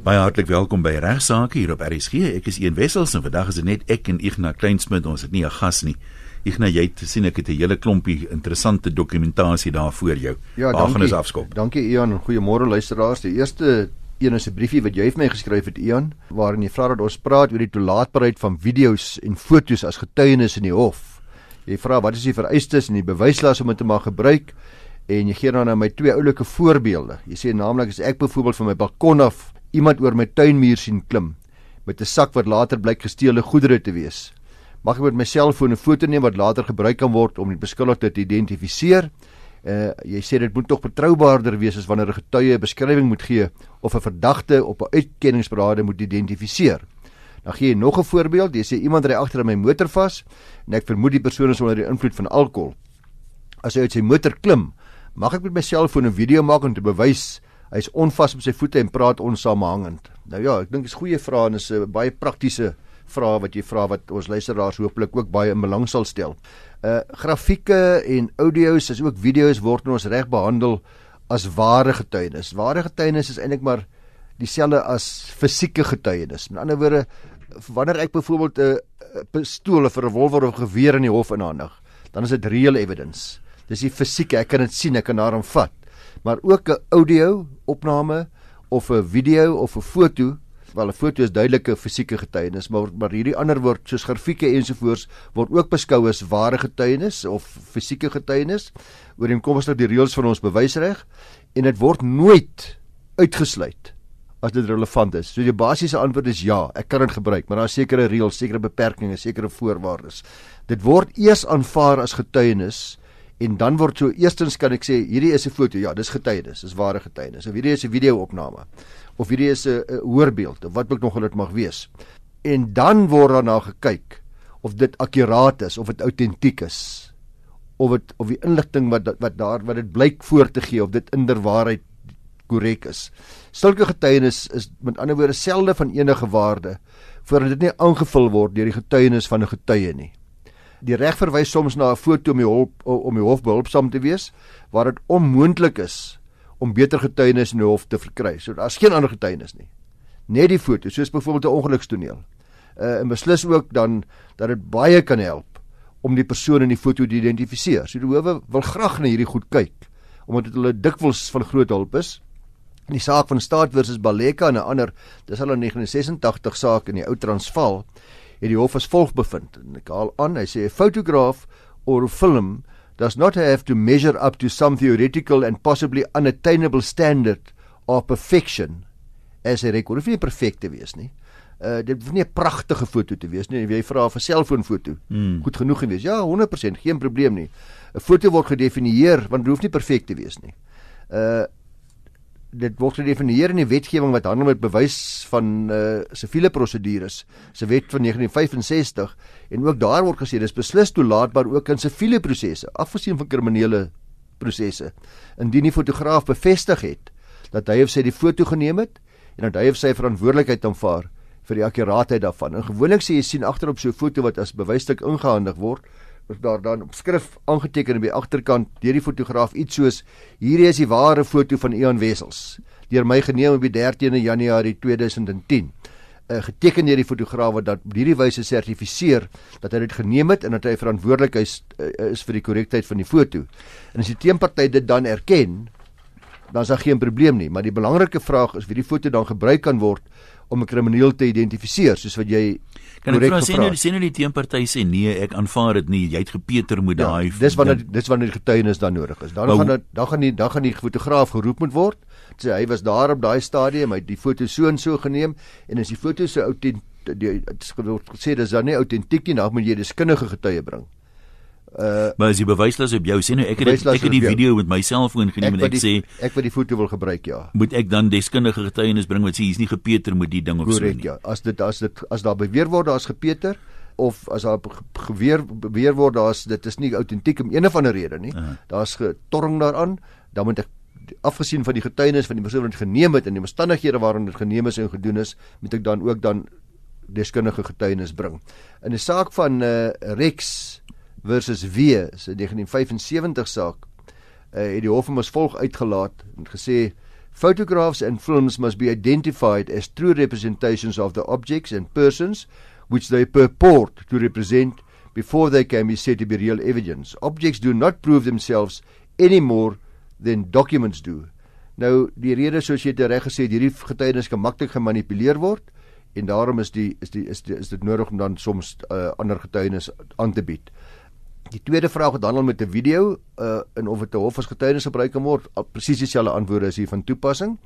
Baie hartlik welkom by Regsake hier op RSG. Ek is Ian Wessels en vandag is dit net ek en Ignas Kleinsmid. Ons het nie 'n gas nie. Ignas, jy het sien ek het 'n hele klompie interessante dokumentasie daar voor jou. Ja, Waar gaan dankie. ons afskop? Dankie Ian en goeiemôre luisteraars. Die eerste een is 'n briefie wat jy vir my geskryf het Ian, waarin jy vra dat ons praat oor die toelaatbaarheid van video's en foto's as getuienis in die hof. Jy vra wat is die vereistes en die bewyslas om dit te mag gebruik en jy gee dan aan my twee oulike voorbeelde. Jy sê naamlik as ek byvoorbeeld van my balkon af iemand oor my tuinmuur sien klim met 'n sak wat later blyk gesteelde goedere te wees. Mag ek met my selfoon 'n foto neem wat later gebruik kan word om die beskuldigde te identifiseer? Uh jy sê dit moet tog betroubaarder wees as wanneer 'n getuie 'n beskrywing moet gee of 'n verdagte op 'n uitkenningsberade moet identifiseer. Dan gee jy nog 'n voorbeeld. Jy sê iemand ry agter in my motor vas en ek vermoed die persoon is onder die invloed van alkohol. As hy uit sy motor klim, mag ek met my selfoon 'n video maak om te bewys hy is onvas op sy voete en praat onsamehangend. Nou ja, ek dink dis goeie vrae en is 'n baie praktiese vrae wat jy vra wat ons luisteraars hooplik ook baie in belang sal stel. Uh grafieke en audio's is ook video's word in ons reg behandel as ware getuienis. Ware getuienis is eintlik maar dieselfde as fisieke getuienis. Met ander woorde, wanneer ek byvoorbeeld 'n uh, pistool of 'n revolver of geweer in die hof inhandig, dan is dit real evidence. Dis die fisieke, ek kan dit sien, ek kan daarin vat. Maar ook 'n audio opname of 'n video of 'n foto wel 'n foto is duidelike fisieke getuienis maar maar hierdie ander word soos grafieke ensovoorts word ook beskou as ware getuienis of fisieke getuienis ooreenkomstig die reëls van ons bewysreg en dit word nooit uitgesluit as dit relevant is. So die basiese antwoord is ja, ek kan dit gebruik, maar daar is sekere reëls, sekere beperkings, sekere voorwaardes. Dit word eers aanvaar as getuienis en dan word so eerstens kan ek sê hierdie is 'n foto, ja, dis getuienis, dis ware getuienis. Of hierdie is 'n video-opname of hierdie is 'n hoorbeeld of wat ook nog dit mag wees. En dan word daarna gekyk of dit akkuraat is, of dit autentiek is. Of dit of die inligting wat wat daar wat dit blyk voor te gee of dit inderwaarheid korrek is. Sulke getuienis is met ander woorde selde van enige waarde voordat dit nie aangevul word deur die getuienis van 'n getuie nie. Die reg verwys soms na 'n foto om die hulp om die hof behulpsaam te wees waar dit onmoontlik is om beter getuienis in die hof te verkry. So daar's geen ander getuienis nie. Net die foto, soos byvoorbeeld 'n ongelukstoneel. Uh en beslis ook dan dat dit baie kan help om die persoon in die foto te identifiseer. So die howe wil graag na hierdie goed kyk omdat dit hulle dikwels van groot hulp is. In die saak van Staat versus Baleka en 'n ander, dis al 'n 1986 saak in die ou Transvaal, het die hof as volg bevind. En ek haal aan, hy sê 'n fotograaf or film does not have to measure up to some theoretical and possibly unattainable standard of perfection as a record. Dit hoef nie perfek te wees nie. Uh dit hoef nie 'n pragtige foto te wees nie. Jy vra 'n selfoonfoto. Hmm. Goed genoeg gewees. Ja, 100%, geen probleem nie. 'n Foto word gedefinieer want dit hoef nie perfek te wees nie. Uh dit word gedefinieer in die wetgewing wat handel met bewys van uh siviele prosedures, se wet van 1965 en ook daar word gesê dis beslis toelaatbaar ook in siviele prosesse, afgesien van kriminele prosesse. Indien die fotograaf bevestig het dat hy of sy die foto geneem het en dat hy of sy verantwoordelikheid aanvaar vir die akkuraatheid daarvan. En gewoonlik sê jy sien agterop so 'n foto wat as bewysstuk ingehandig word, daar dan op skrif aangeteken op die agterkant deur die fotograaf iets soos hierdie is die ware foto van Ian Wessels deur my geneem op die 13de Januarie 2010 uh, geteken deur die fotograaf wat dat hierdie wyse sertifiseer dat hy dit geneem het en dat hy verantwoordelik is, uh, is vir die korrektheid van die foto. En as die teenparty dit dan erken, dan is daar geen probleem nie, maar die belangrike vraag is wie die foto dan gebruik kan word om 'n krimineel te identifiseer soos wat jy kan ek vra sê nou sê nou die teenparty sê nee ek aanvaar dit nie. Jy het gepeter moet ja, daai dis wanneer dis wanneer die getuienis dan nodig is. Dan maar, gaan dit dan gaan die dan gaan die fotograaf geroep moet word. Sê hy was daar op daai stadium. Hy het die foto so en so geneem. En as die foto se outent die sê dis dan nie autentiek nie. Dan moet jy deskundige getuie bring Uh, maar as jy bewyslas op jou sê nou ek het ek het die video met my selfoon geneem en ek die, sê ek wil die foto wil gebruik ja. Moet ek dan deskundige getuienis bring wat sê hier's nie gepeter met die ding of Correct, so nie. Ja, as dit as dit as daar beweer word daar's gepeter of as daar geweer beweer word daar's dit is nie autentiek om een of ander rede nie. Uh -huh. Daar's getorring daaraan, dan moet ek afgesien van die getuienis van die persoon wat geneem het en die omstandighede waarin dit geneem is en gedoen is, moet ek dan ook dan deskundige getuienis bring. In die saak van uh, Rex versus W se 1975 saak uh, het die hof hom as volg uitgelaat en gesê Photographs and films must be identified as true representations of the objects and persons which they purport to represent before they can be said to be real evidence. Objects do not prove themselves any more than documents do. Nou die rede soos jy dit reg gesê het, hierdie getuienis kan maklik gemanipuleer word en daarom is die is die is die, is dit nodig om dan soms uh, ander getuienis aan te bied. Die tweede vraag het handel met 'n video uh in of dit 'n hof as getuienis gebruik kan word. Presies dieselfde antwoorde is hier van toepassing.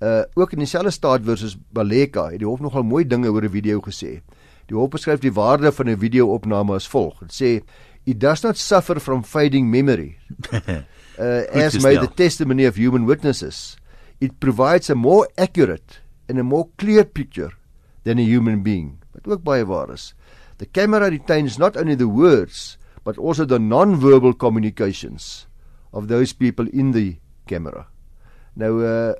Uh ook in dieselfde staat versus Baleka het die hof nogal mooi dinge oor 'n video gesê. Die hof beskryf die waarde van 'n video-opname as volg. Dit sê it does not suffer from fading memory. Uh as may the testimony of human witnesses. It provides a more accurate and a more clear picture than a human being. Wat ook baie waar is. The camera retains not only the words but also the non-verbal communications of those people in the camera. Nou uh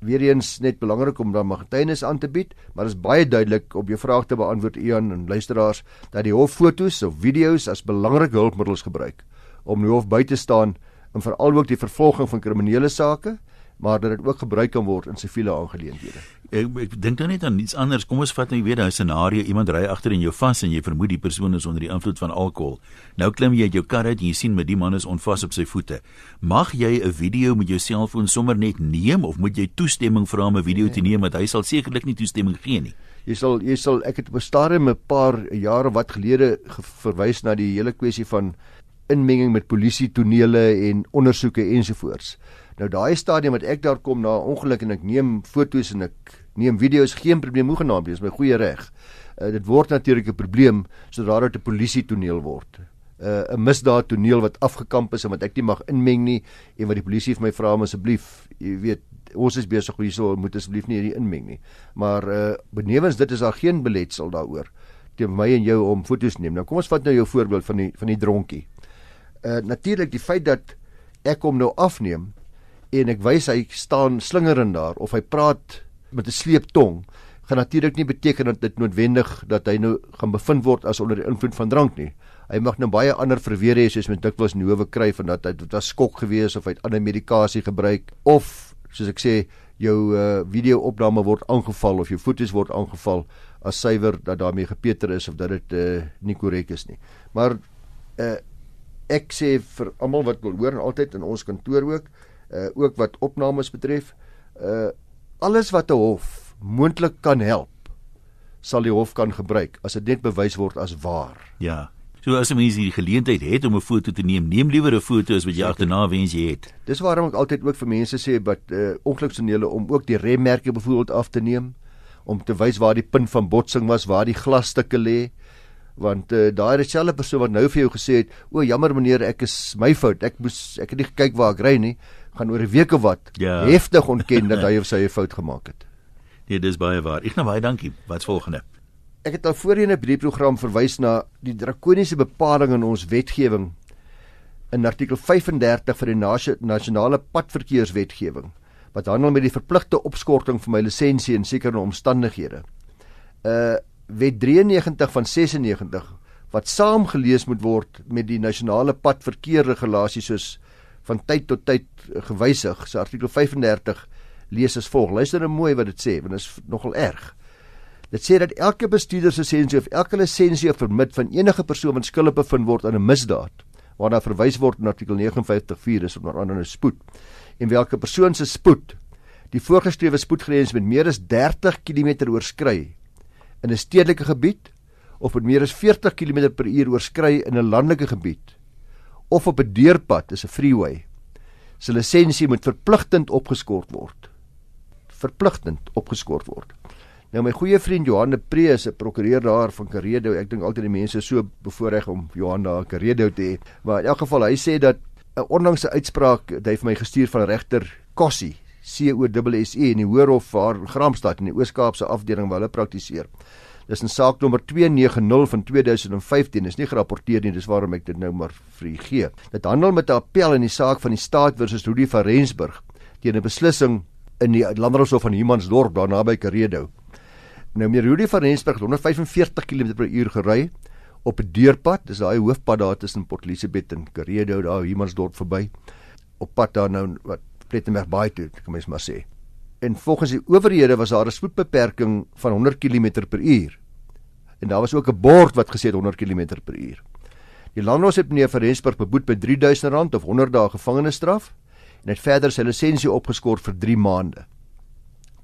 weer eens net belangrik om dan getuienis aan te bied, maar is baie duidelik op jou vraag te beantwoord Ian en luisteraars dat die hof fotos of video's as belangrike hulpmiddels gebruik om die hof by te staan en veral ook die vervolging van kriminele sake maar dat dit ook gebruik kan word in siviele aangeleenthede. Ek, ek dink nou net aan iets anders. Kom ons vat nou weer 'n scenario, iemand ry agter in jou vas en jy vermoed die persoon is onder die invloed van alkohol. Nou klim jy uit jou kar uit en jy sien met die man is onvas op sy voete. Mag jy 'n video met jou selfoon sommer net neem of moet jy toestemming vra om 'n video nee. te neem want hy sal sekerlik nie toestemming gee nie. Jy sal jy sal ek het op 'n stadium 'n paar jare wat gelede verwys na die hele kwessie van inmenging met polisie tonele en ondersoeke ensovoorts. Nou daai stadium wat ek daar kom na ongeluk en ek neem foto's en ek neem video's geen probleem hoegenaamd dis my goeie reg. Uh, dit word natuurlik 'n probleem sodra dit 'n polisie toneel word. Uh, 'n uh, misdaad toneel wat afgekamp is en wat ek nie mag inmeng nie en wat die polisie vir my vra om asseblief, jy weet, ons is besig hierso, moet asseblief nie hierdie inmeng nie. Maar uh benewens dit is daar geen beletsel daaroor teen my en jou om foto's neem. Nou kom ons vat nou jou voorbeeld van die van die dronkie. Uh natuurlik die feit dat ek hom nou afneem en ek wys hy staan slingerend daar of hy praat met 'n sleeptong gaan natuurlik nie beteken dat dit noodwendig dat hy nou gaan bevind word as onder die invloed van drank nie. Hy mag nou baie ander verweer hê soos met dikwels in howe kry van dat hy dit was skok gewees of hy het ander medikasie gebruik of soos ek sê jou uh, video-opname word aangeval of jou foto's word aangeval as suiwer dat daarmee gepeter is of dat dit uh, nie korrek is nie. Maar uh, ek sê vir almal wat wil hoor en altyd in ons kantoor ook uh ook wat opnames betref uh alles wat 'n hof moontlik kan help sal die hof kan gebruik as dit net bewys word as waar. Ja. So as 'n mens die geleentheid het om 'n foto te neem, neem liewer 'n foto as wat jy agterna wens jy het. Dis waarom ek altyd ook vir mense sê dat uh ongeluksonele om ook die remmerke byvoorbeeld af te neem om te wys waar die punt van botsing was, waar die glasstukke lê want uh, daai dieselfde persoon wat nou vir jou gesê het, o jammer meneer, ek is my fout. Ek moes ek het nie gekyk waar ek ry nie gaan oor 'n week of wat ja. heftig ontken dat hy of sy 'n fout gemaak het. Nee, dis baie waar. Ek nou baie dankie. Wat's volgende? Ek het al voorheen 'n briefprogram verwys na die drakoniese bepaling in ons wetgewing in artikel 35 van die nasionale padverkeerswetgewing wat handel met die verpligte opskorting van my lisensie in sekere omstandighede. Uh wet 93 van 96 wat saamgelees moet word met die nasionale padverkeerregulasies soos van tyd tot tyd gewysig. So artikel 35 lees as volg. Luister nou mooi wat dit sê, want dit is nogal erg. Dit sê dat elke bestuurder se lisensie of elke lisensie of permit van enige persoon wat skuldig bevind word aan 'n misdaad, waarna verwys word in artikel 59.4 is onder andere spoed. En welke persoon se spoed die voorgeskrewe spoedgrens met meer as 30 km oorskry in 'n stedelike gebied of met meer as 40 km per uur oorskry in 'n landelike gebied of op 'n deurpad is 'n freeway. Sy lisensie moet verpligtend opgeskort word. Verpligtend opgeskort word. Nou my goeie vriend Johan de Pre is 'n prokureur daar van Karedo. Ek dink altyd die mense so bevoorreg om Johan daar Karedo te hê. Maar in elk geval hy sê dat 'n onlangse uitspraak het hy vir my gestuur van regter Kossie C O S S E in die Hoërhof van Gramstad in die Oos-Kaapse afdeling waar hulle praktiseer. Dis 'n saak nommer 290 van 2015. Dis nie gerapporteer nie, dis waarom ek dit nou maar vir u gee. Dit handel met 'n appel in die saak van die staat versus Rudy van Rensburg teen 'n beslissing in die Landdroshof van Humansdorp daar naby Karedo. Nou meer Rudy van Rensburg 145 km/h gery op 'n deurpad, dis daai hoofpad daar tussen Port Elizabeth en Karedo daar Humansdorp verby. Op pad daar nou wat Plettenberg Baai toe, kan mens maar sê. En volgens die owerhede was daar 'n spoedbeperking van 100 km/h. En daar was ook 'n bord wat gesê het 100 km/h. Die landros het meneer van Rensburg beboet met R3000 of 100 dae gevangenisstraf en het verder sy lisensie opgeskort vir 3 maande.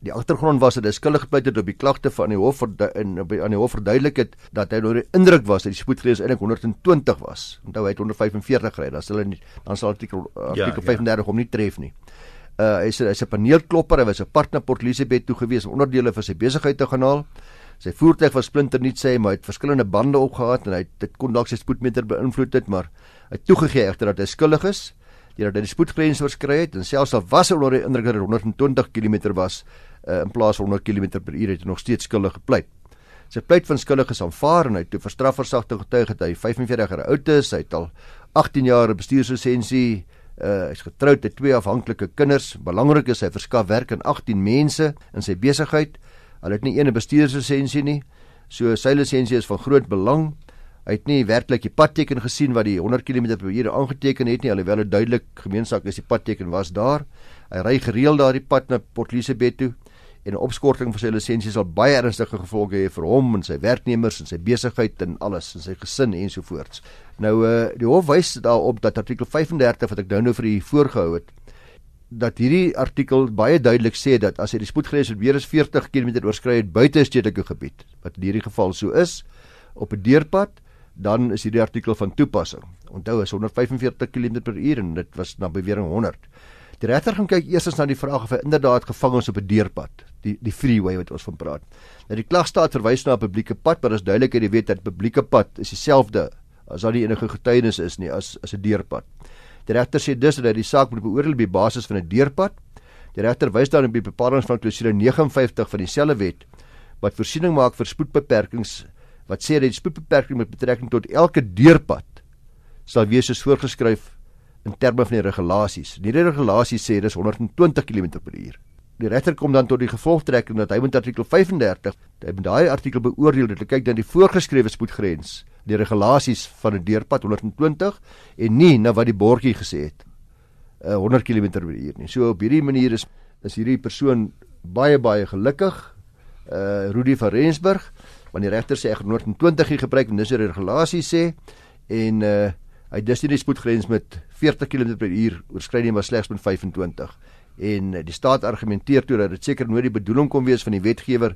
Die agtergrond was dat hy skuldig gepleit het op die klagte van die hof en aan die hof verduidelik het dat hy onder die indruk was dat die spoedgrens eintlik 120 was. Onthou hy het 145 gery, dan sal hy nie dan sal artikel artikel ja, 35 ja. hom nie tref nie. Uh hy sê hy's 'n paneelklopper, hy was 'n partner Port Elizabeth toe gewees om onderdele vir sy besigheid te gaan haal. Sy voertuig was splinter nie sê maar hy het verskillende bande opgehad en hy dit kon dalk sy spoedmeter beïnvloed het, maar hy toegegee egter dat hy skuldig is deurdat hy die spoedgrens oorskry het en selfs al was hy onder die indruk dat dit 120 km was uh, in plaas van 100 km/h het hy nog steeds skuldig gepleit. Sy pleit van skuldig is aanvaar en hy het toe vir strafversagting getuig dat hy 45 jaar oud is, hy het al 18 jaar bestuurslisensie, uh, hy's getroud met twee afhanklike kinders. Belangrik is hy verskaf werk aan 18 mense in sy besigheid. Hulle het nie een bestuurslisensie nie. So sy lisensie is van groot belang. Hy het nie werklik die padteken gesien wat die 100 km/h aangeteken het nie, alhoewel dit duidelik gemeensak is die padteken was daar. Hy ry gereeld daardie pad na Port Elizabeth toe en 'n opskorting van sy lisensie sal baie ernstige gevolge hê vir hom en sy werknemers en sy besigheid en alles en sy gesin ensovoorts. Nou uh die hof wys daarop dat artikel 35 wat ek nou nou vir u voorgehou het dat hierdie artikel baie duidelik sê dat as jy die spoedgrens weer as 40 km oorskry het buite 'n stedelike gebied wat in hierdie geval so is op 'n deurpad dan is hierdie artikel van toepassing. Onthou is 145 km/h en dit was na bewering 100. Die regter gaan kyk eers na die vraag of hy inderdaad gevang is op 'n deurpad, die die freeway wat ons van praat. Nou die klagstaat verwys na 'n publieke pad, maar dit is duidelik dat jy weet dat publieke pad is dieselfde as daar nie enige getuienis is nie as as 'n deurpad. Die regter sê dus dat die saak moet beoordeel op basis van 'n deurpad. Die regter wys dan op die bepalinge van klousule 59 van dieselfde wet wat voorsiening maak vir spoedbeperkings wat sê dat die spoedbeperking met betrekking tot elke deurpad sal wees soos voorgeskryf in terme van die regulasies. Die regulasies sê dis 120 km/h. Die regter kom dan tot die gevolgtrekking dat hy met artikel 35, hy met daai artikel beoordeel dat hy kyk dan die voorgeskrewe spoedgrens, die regulasies van 'n deurpad 120 en nie na wat die bordjie gesê het. Uh, 100 km/h nie. So op hierdie manier is is hierdie persoon baie baie gelukkig. Uh Rudy van Rensburg, want die regter sê hy 120 gebruik en dis die regulasies sê en uh Hy dis nie die spoedgrens met 40 km/h oorskry nie, maar slegs met 25. En eh, die staat argumenteer toe dat dit seker nooit die bedoeling kon wees van die wetgewer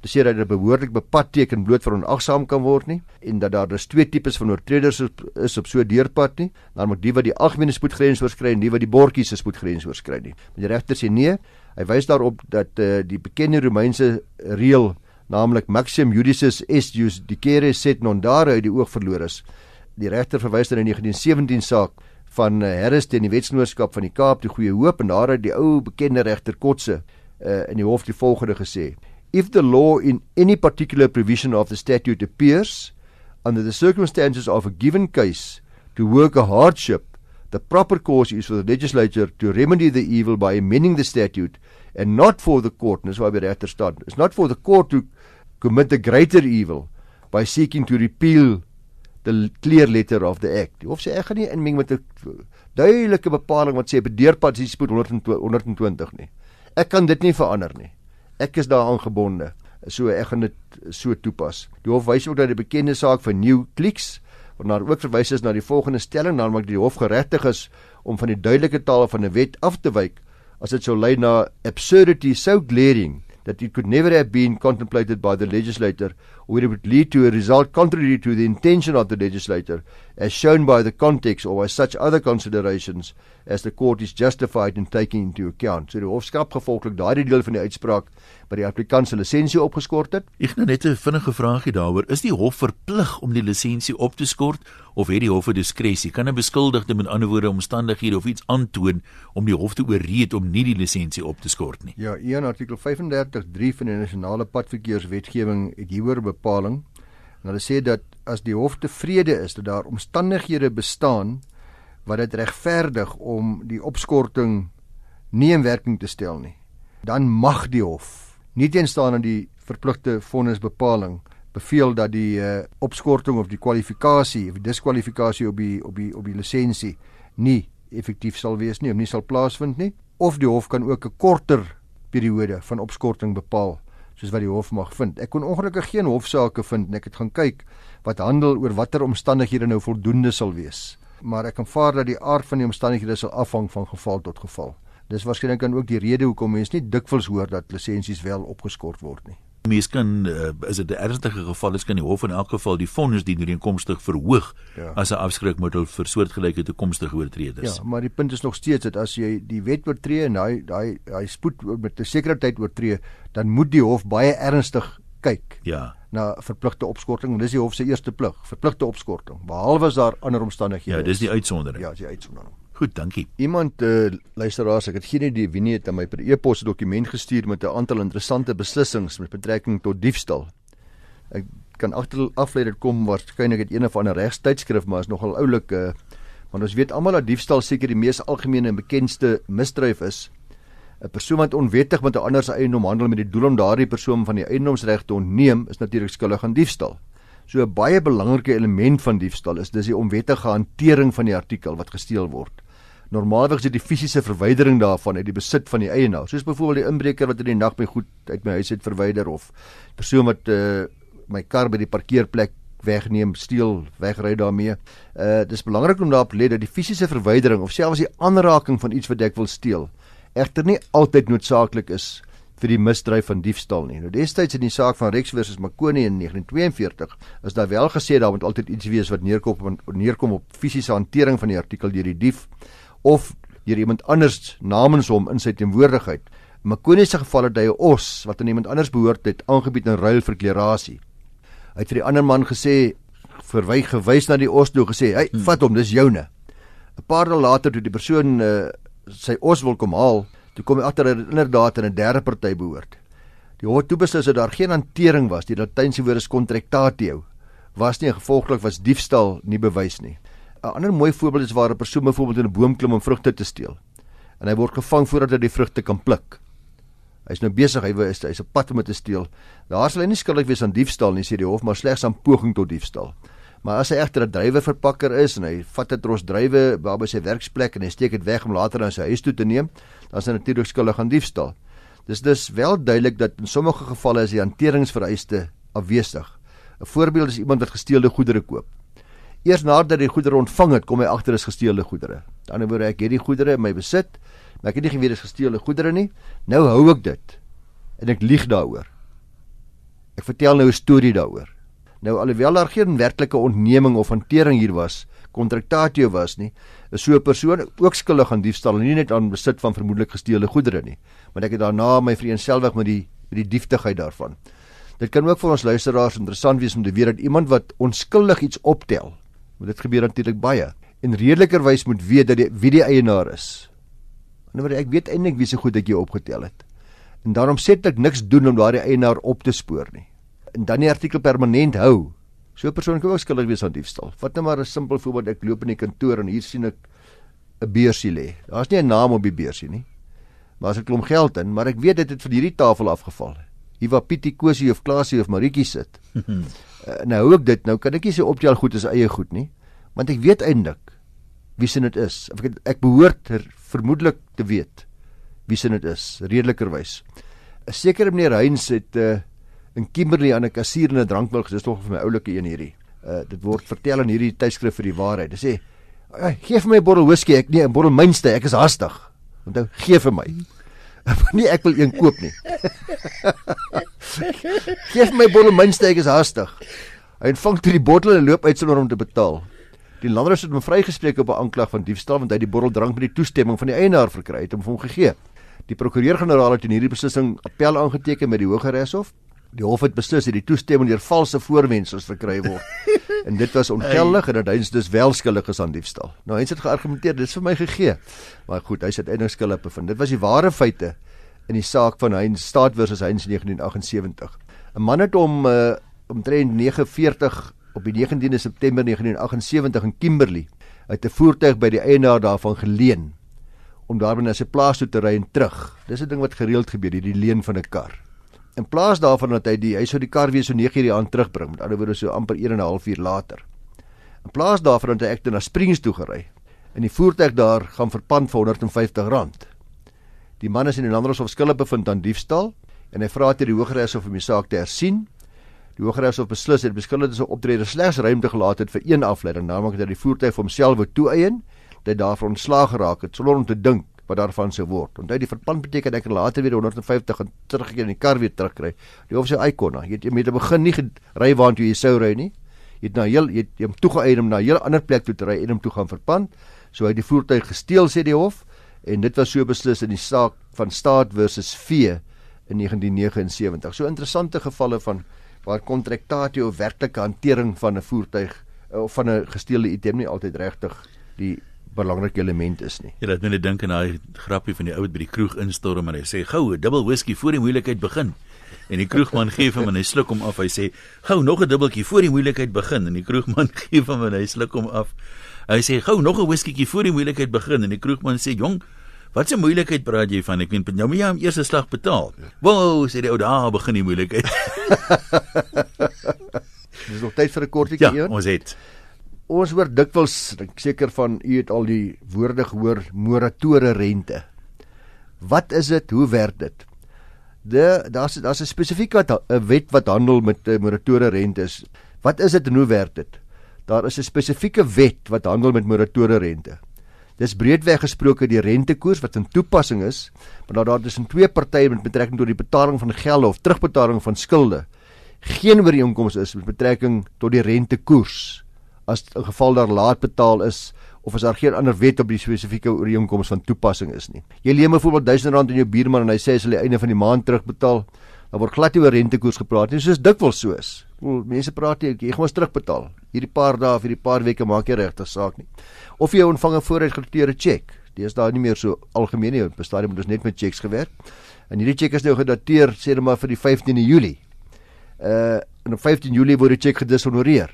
te sê dat dit behoorlik bepadteken bloot vir onagsaam kan word nie en dat daar dus twee tipes van oortreders is op so 'n deurpad nie, naamlik die wat die algemene spoedgrens oorskry en die wat die bordjies se spoedgrens oorskry nie. Maar die regter sê nee, hy wys daarop dat uh, die bekende Romeinse reël naamlik maxim judicis est jus dicere sed non dare uit die oog verloor is die regter verwys dan in die 1917 saak van uh, Harris teen die wetsnoorskap van die Kaap die Goeie Hoop en daar het die ou bekende regter Kotse uh, in die hof die volgende gesê if the law in any particular provision of the statute appears under the circumstances of a given case to work a hardship the proper course is for the legislature to remedy the evil by amending the statute and not for the court and this why by regter staan it's not for the court to commit a greater evil by seeking to repeal the clear letter of the act. Hof sê ek gaan nie inmeng met 'n duidelike bepaling wat sê deurpad is spoed 120 nie. Ek kan dit nie verander nie. Ek is daaraan gebonde. So ek gaan dit so toepas. Die hof wys ook dat die bekende saak van New Clicks waarna ook verwys is na die volgende stelling naamlik die hof geregtig is om van die duidelike taal van 'n wet af te wyk as dit sou lei na absurdity so glaring that it could never have been contemplated by the legislator or it would lead to a result contrary to the intention of the legislator as shown by the context or by such other considerations as the court is justified in taking into account. So die hofskap gevolglik daardie deel van die uitspraak by die applikant se lisensie opgeskort het. Ek het net 'n vinnige vraagie daaroor. Is die hof verplig om die lisensie op te skort of het die hof 'n diskresie? Kan 'n beskuldigde met ander woorde omstandighede of iets aantoon om die hof te ooreed om nie die lisensie op te skort nie? Ja, een artikel 35.3 van die nasionale padverkeerswetgewing het hieroor bepaling. En hulle sê dat as die hof tevrede is dat daar omstandighede bestaan wat dit regverdig om die opskorting nie in werking te stel nie, dan mag die hof nie teenstaan aan die verpligte vonnisbepaling beveel dat die uh, opskorting of die kwalifikasie of diskwalifikasie op die op die op die lisensie nie effektief sal wees nie of nie sal plaasvind nie. of die hof kan ook 'n korter periode van opskorting bepaal soos wat die hof mag vind. Ek kon ongelukkig geen hofsaake vind en ek het gaan kyk wat handel oor watter omstandighede nou voldoende sal wees. Maar ek aanvaar dat die aard van die omstandighede sal afhang van geval tot geval. Dis waarskynlik dan ook die rede hoekom mense nie dikwels hoor dat lisensies wel opgeskort word nie. Mens kan uh, is dit 'n ernstige geval is kan die hof in elk geval die vonnis dien ooreenkomstig verhoog ja. as 'n afskrikmiddel vir soortgelyke toekomstige oortreders. Ja, maar die punt is nog steeds dat as jy die wet oortree en hy hy hy spoed met 'n sekere tyd oortree, dan moet die hof baie ernstig kyk. Ja. na verpligte opskorting. Dis die hof se eerste plig, verpligte opskorting, behalwe as daar ander omstandighede is. Ja, dis die uitsondering. Ja, dis die uitsondering. Goed, dankie. Iemand uh, luisteraars, ek het geen idee wie nie het aan my per e-pos 'n dokument gestuur met 'n aantal interessante beslissings met betrekking tot diefstal. Ek kan agter aflei dit kom waarskynlik uit een of ander regstydskrif, maar is nogal oulik uh want ons weet almal dat diefstal seker die mees algemene en bekendste misdryf is. 'n Persoon wat onwettig met 'n ander se eiendom handel met die doel om daardie persoon van die eiendomsreg te ontneem, is natuurlik skuldig aan diefstal. So 'n baie belangrike element van diefstal is dis die onwettige hantering van die artikel wat gesteel word. Normaalweg is dit die fisiese verwydering daarvan uit die besit van die eienaar. Soos byvoorbeeld die inbreker wat in die nag my goed uit my huis uit verwyder of persoon wat uh, my kar by die parkeerplek wegneem, steel, wegry daarmee. Uh dis belangrik om daarop let dat die fisiese verwydering of selfs die aanraking van iets wat ek wil steel egter nie altyd noodsaaklik is vir die misdryf van diefstal nie. Nou destyds in die saak van Rex versus Makoni in 1942 is daar wel gesê daar moet altyd iets wees wat neerkom neerkom op fisiese hantering van die artikel deur die dief of deur iemand anders namens hom in sy teenwoordigheid. Makoni se geval het hy 'n os wat aan iemand anders behoort het aangebied in ruil vir klerasie. Hy het vir die ander man gesê verwyg gewys na die os toe gesê, "Hey, hmm. vat hom, dis joune." 'n Paar dae later toe die persoon uh, sy os wil kom haal, toe kom hy agter dat dit inderdaad aan 'n derde party behoort. Die hof toe beslis dat daar geen hantering was, die latynse woord is contractatio, was nie gevolglik was diefstal nie bewys nie. 'n ander mooi voorbeeld is waar 'n persoon byvoorbeeld in 'n boom klim om vrugte te steel. En hy word gevang voordat hy die vrugte kan pluk. Hy's nou besig, hy is hy's op pad om te steel. Daar sal hy nie skuldig wees aan diefstal nie, sê die hof, maar slegs aan poging tot diefstal. Maar as hy egter 'n drywerverpakker is en hy vat 'n tros drywe by sy werksplek en hy steek dit weg om later na sy huis toe te neem, dan is hy natuurlik skuldig aan diefstal. Dis dus wel duidelik dat in sommige gevalle is die hanteringsvereiste afwesig. 'n Voorbeeld is iemand wat gesteelde goedere koop. Eers nadat hy die goedere ontvang het, kom hy agter is gesteelde goedere. Aan die ander woorde, ek het die goedere in my besit, maar ek het nie geweet dit is gesteelde goedere nie. Nou hou ek dit en ek lieg daaroor. Ek vertel nou 'n storie daaroor. Nou alhoewel daar geen werklike ontneming of hantering hier was, kontraktatio was nie, is so 'n persoon ook skuldig aan diefstal en nie net aan besit van vermoedelik gesteelde goedere nie, maar ek het daarna my vereenselwig met die met die dieftigheid daarvan. Dit kan ook vir ons luisteraars interessant wees om te weet dat iemand wat onskuldig iets optel, Want dit gebeur natuurlik baie. En redelikerwys moet weet dat die wie die eienaar is. Anderswoorde ek weet eintlik wie se goed ek jou opgetel het. En daarom sê ek niks doen om daardie eienaar op te spoor nie. En dan die artikel permanent hou. So 'n persoon kan ook skuldig wees aan diefstal. Vat net maar 'n simpel voorbeeld ek loop in die kantoor en hier sien ek 'n beursie lê. Daar's nie 'n naam op die beursie nie. Maar as ek klomp geld in, maar ek weet dit het van hierdie tafel afgeval. Hier waar Pietie Kosie of Klasie of Maritjie sit. uh, nou hou ek dit nou kan ek nie sê optel goed is eie goed nie want ek weet eintlik wie se dit is. Ek ek behoort vermoedelik te weet wie se dit is redelikerwys 'n sekere meneer Heinz het uh, in Kimberley aan 'n kassier in 'n drankwinkel dis tog vir my oulike een hierdie. Uh, dit word vertel in hierdie tydskrif vir die waarheid. Dit sê gee vir my 'n bottel whisky ek nee 'n bottel mynste ek is hastig onthou gee vir my nee ek wil een koop nie Geef my bottel mynsteek is hastig. Hy ontvang toe die bottel en loop uit sonder om te betaal. Die landrus het hom vrygespreek op 'n aanklag van diefstal want hy het die bottel drank met die toestemming van die eienaar verkry het om hom gegee. Die prokureur-generaal het in hierdie beslissing appel aangeteken met die Hooggeregshof. Die hof het beslis dat die toestemming deur valse voorwendsels verkry word. En dit was ongeldig en dat hy dus wel skuldig is aan diefstal. Nou hy het geargumenteer, dit is vir my gegee. Maar goed, hy sê uiteindelik skuldig bevind. Dit was die ware feite in die saak van Heinz Staat versus Heinz 1978. 'n Man het hom uh, omtrent 49 op die 19de September 1978 in Kimberley uit 'n voertuig by die eienaar daarvan geleen om daarby na sy plaas toe te ry en terug. Dis 'n ding wat gereeld gebeur, hierdie leen van 'n kar. In plaas daarvan dat hy die hy sou die kar weer so 9:00 die aand terugbring, met ander woorde so amper 1 en 'n half uur later. In plaas daarvan dat hy ek na Springs toe gery en die voertuig daar gaan verpand vir R150. Die man is in die Landdroshof skuldig bevind aan diefstal en hy vra ter die Hooggeregshof om die saak te hersien. Die Hooggeregshof beslis dat beskuldigde se optrede slegs ruimte gelaat het vir een afleiding, naamlik dat die voertuig vir homself wou toeëien, dat hy daarvan ontslaag geraak het sonder om te dink wat daarvan sou word. Onthou die verband beteken ek later weer 150 en teruggekeer in die kar weer terugkry. Die hof sê Icona, jy het met die begin nie ry waant jy sou ry nie. Jy het na heel jy het hom toegeëien om na 'n heel ander plek toe te ry en hom toe gaan verpand. So hy het die voertuig gesteel sê die hof en dit was so beslis in die saak van staat versus vee in 1979. So interessante gevalle van waar kontraktatio werklike hantering van 'n voertuig of van 'n gesteelde item nie altyd regtig die belangrike element is nie. Ja, dit moet net dink aan daai grappie van die ou wat by die kroeg instorm en hy sê gou 'n dubbel whisky voor die moeilikheid begin. En die kroegman gee hom en hy sluk hom af. Hy sê gou nog 'n dubbeltjie voor die moeilikheid begin en die kroegman gee hom en hy sluk hom af. Hy sê gou nog 'n whiskytjie voor die moeilikheid begin en die kroegman sê jong Wat 'n moeilikheid praat jy van? Ek weet nou moet jy hom eers 'n slag betaal. Wow, sê die ou daar begin die moeilikheid. Dis nog tyd vir 'n kortjie. Ja, ons het ons hoor dikwels, ek seker van u het al die woorde gehoor moratoriese rente. Wat is dit? Hoe werk dit? De daar's daar's 'n spesifieke 'n wet wat handel met uh, moratoriese rentes. Wat is dit en hoe werk dit? Daar is 'n spesifieke wet wat handel met moratoriese rente. Dis breedweg gesproke die rentekoers wat in toepassing is, maar daar daar tussen twee partye met betrekking tot die betaling van gelde of terugbetaling van skulde geen ooreenkoms is met betrekking tot die rentekoers as 'n geval daar laat betaal is of as daar geen ander wet op die spesifieke ooreenkoms van toepassing is nie. Jy leen byvoorbeeld 1000 rand aan jou buurman en hy sê hy sal die einde van die maand terugbetaal, dan word glad nie oor rentekoers gepraat nie, soos dikwels so is. Wel, mense praat jy, jy gaan mos terugbetaal. Hierdie paar dae of hierdie paar weke maak jy regtig saak nie. Of jy ontvang 'n vooruitgedateerde cheque. Dit is daar nie meer so algemeen nie, bestaan dit moet ons net met cheques gewerk. En hierdie cheque is nou gedateer sê net maar vir die 15de Julie. Uh en op 15 Julie word die cheque gedishonoreer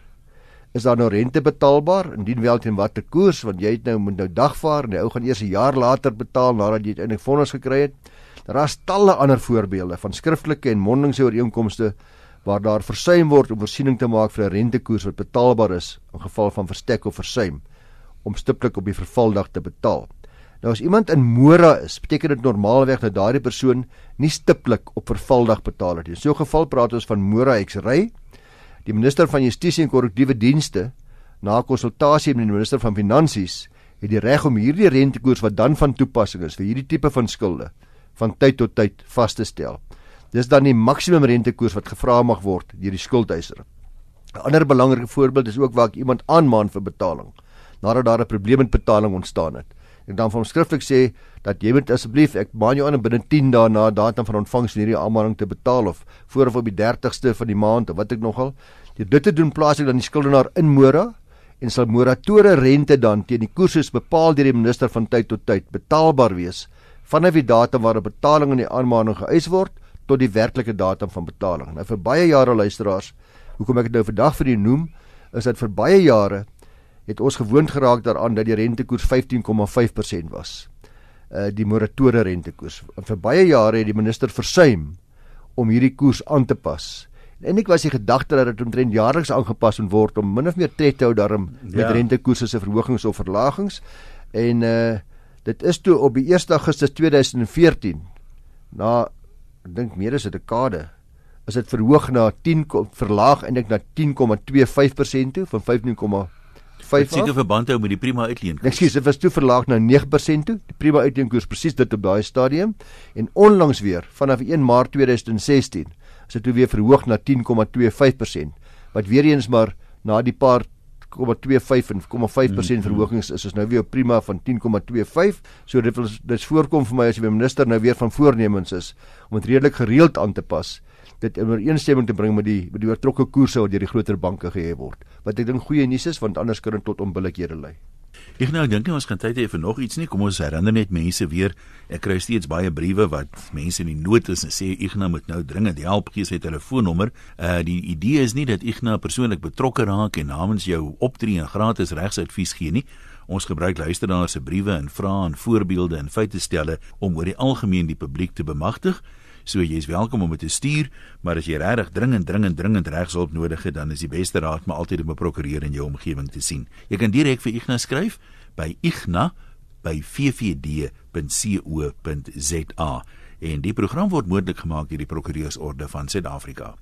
is daar nou rente betaalbaar indien wel teen watter koers want jy het nou moet nou dagvaar en die ou gaan eers 'n jaar later betaal nadat jy uiteindelik vonnis gekry het. Daar is talle ander voorbeelde van skriftelike en mondelingse ooreenkomste waar daar versuim word om voorsiening te maak vir 'n rentekoers wat betaalbaar is in geval van verstek of versuim om stiptelik op die vervaldag te betaal. Nou as iemand in mora is, beteken dit normaalweg dat daardie persoon nie stiptelik op vervaldag betaal het nie. In so 'n geval praat ons van mora eksry Die minister van Justisie en Korrektiewe Dienste, na konsultasie met die minister van Finansies, het die reg om hierdie rentekoers wat dan van toepassing is vir hierdie tipe van skulde van tyd tot tyd vas te stel. Dis dan die maksimum rentekoers wat gevra mag word deur die skuldeiser. 'n Ander belangrike voorbeeld is ook waar ek iemand aanmaan vir betaling nadat daar 'n probleem met betaling ontstaan het en dan van skriftelik sê dat jy moet asseblief ek maan jou aan om binne 10 dae na datum van ontvangs hierdie aanmaning te betaal of voor of op die 30ste van die maand of wat ek nogal. Dit dit te doen plaas ek dan die skuldenaar in mora en sal moratore rente dan teen die koerses bepaal deur die minister van tyd tot tyd betaalbaar wees vanaf die datum waarop betaling in die aanmaning geëis word tot die werklike datum van betaling. Nou vir baie jare luisteraars hoekom ek dit nou vandag vir u noem is dit vir baie jare het ons gewoond geraak daaraan dat die rentekoers 15,5% was. Uh die moratoriese rentekoers. En vir baie jare het die minister versuim om hierdie koers aan te pas. En ek was die gedagte dat dit omtrent jaarliks aangepas moet word om min of meer tred te hou daarom met ja. rentekoerse se verhogings of verlagings. En uh dit is toe op die 1 Augustus 2014 na ek dink meer as 'n dekade is dit verhoog na 10 verlaag eintlik na 10,25% toe van 15, 5 seker verband hou met die prima uitleen. Ekskuus, dit was toe verlaag na 9% toe. Die prima uitleenkoers presies dit op daai stadium en onlangs weer vanaf 1 Maart 2016 is dit toe weer verhoog na 10,25% wat weer eens maar na die paar 0,25 en 0,5% mm -hmm. verhogings is ons nou weer op prima van 10,25. So dit wil dit voorkom vir my as die minister nou weer van voornemens is om dit redelik gereeld aan te pas dit in ooreenstemming te bring met die met die oortrokke koerse wat deur die groter banke gehef word. Wat ek dink goeie nuus is want anders kan dit tot onbillikhede lei. Ek nou dink ons kan tyd hê vir nog iets nie. Kom ons herinner net mense weer. Ek kry steeds baie briewe wat mense in die nood is en sê Ignas moet nou dringend help gee sy telefoonnommer. Uh die idee is nie dat Ignas persoonlik betrokke raak en namens jou optree en gratis regsadvies gee nie. Ons gebruik luisteraars se briewe en vrae en voorbeelde en feite stelle om oor die algemeen die publiek te bemagtig. So jy's welkom om dit te stuur, maar as jy regtig dringend dringend dringend regshulp nodig het, dan is die beste raad maar altyd om 'n prokureur in jou omgewing te sien. Jy kan direk vir Ignas skryf by igna by vvd.co.za. En die program word moontlik gemaak deur die Prokureursorde van Suid-Afrika.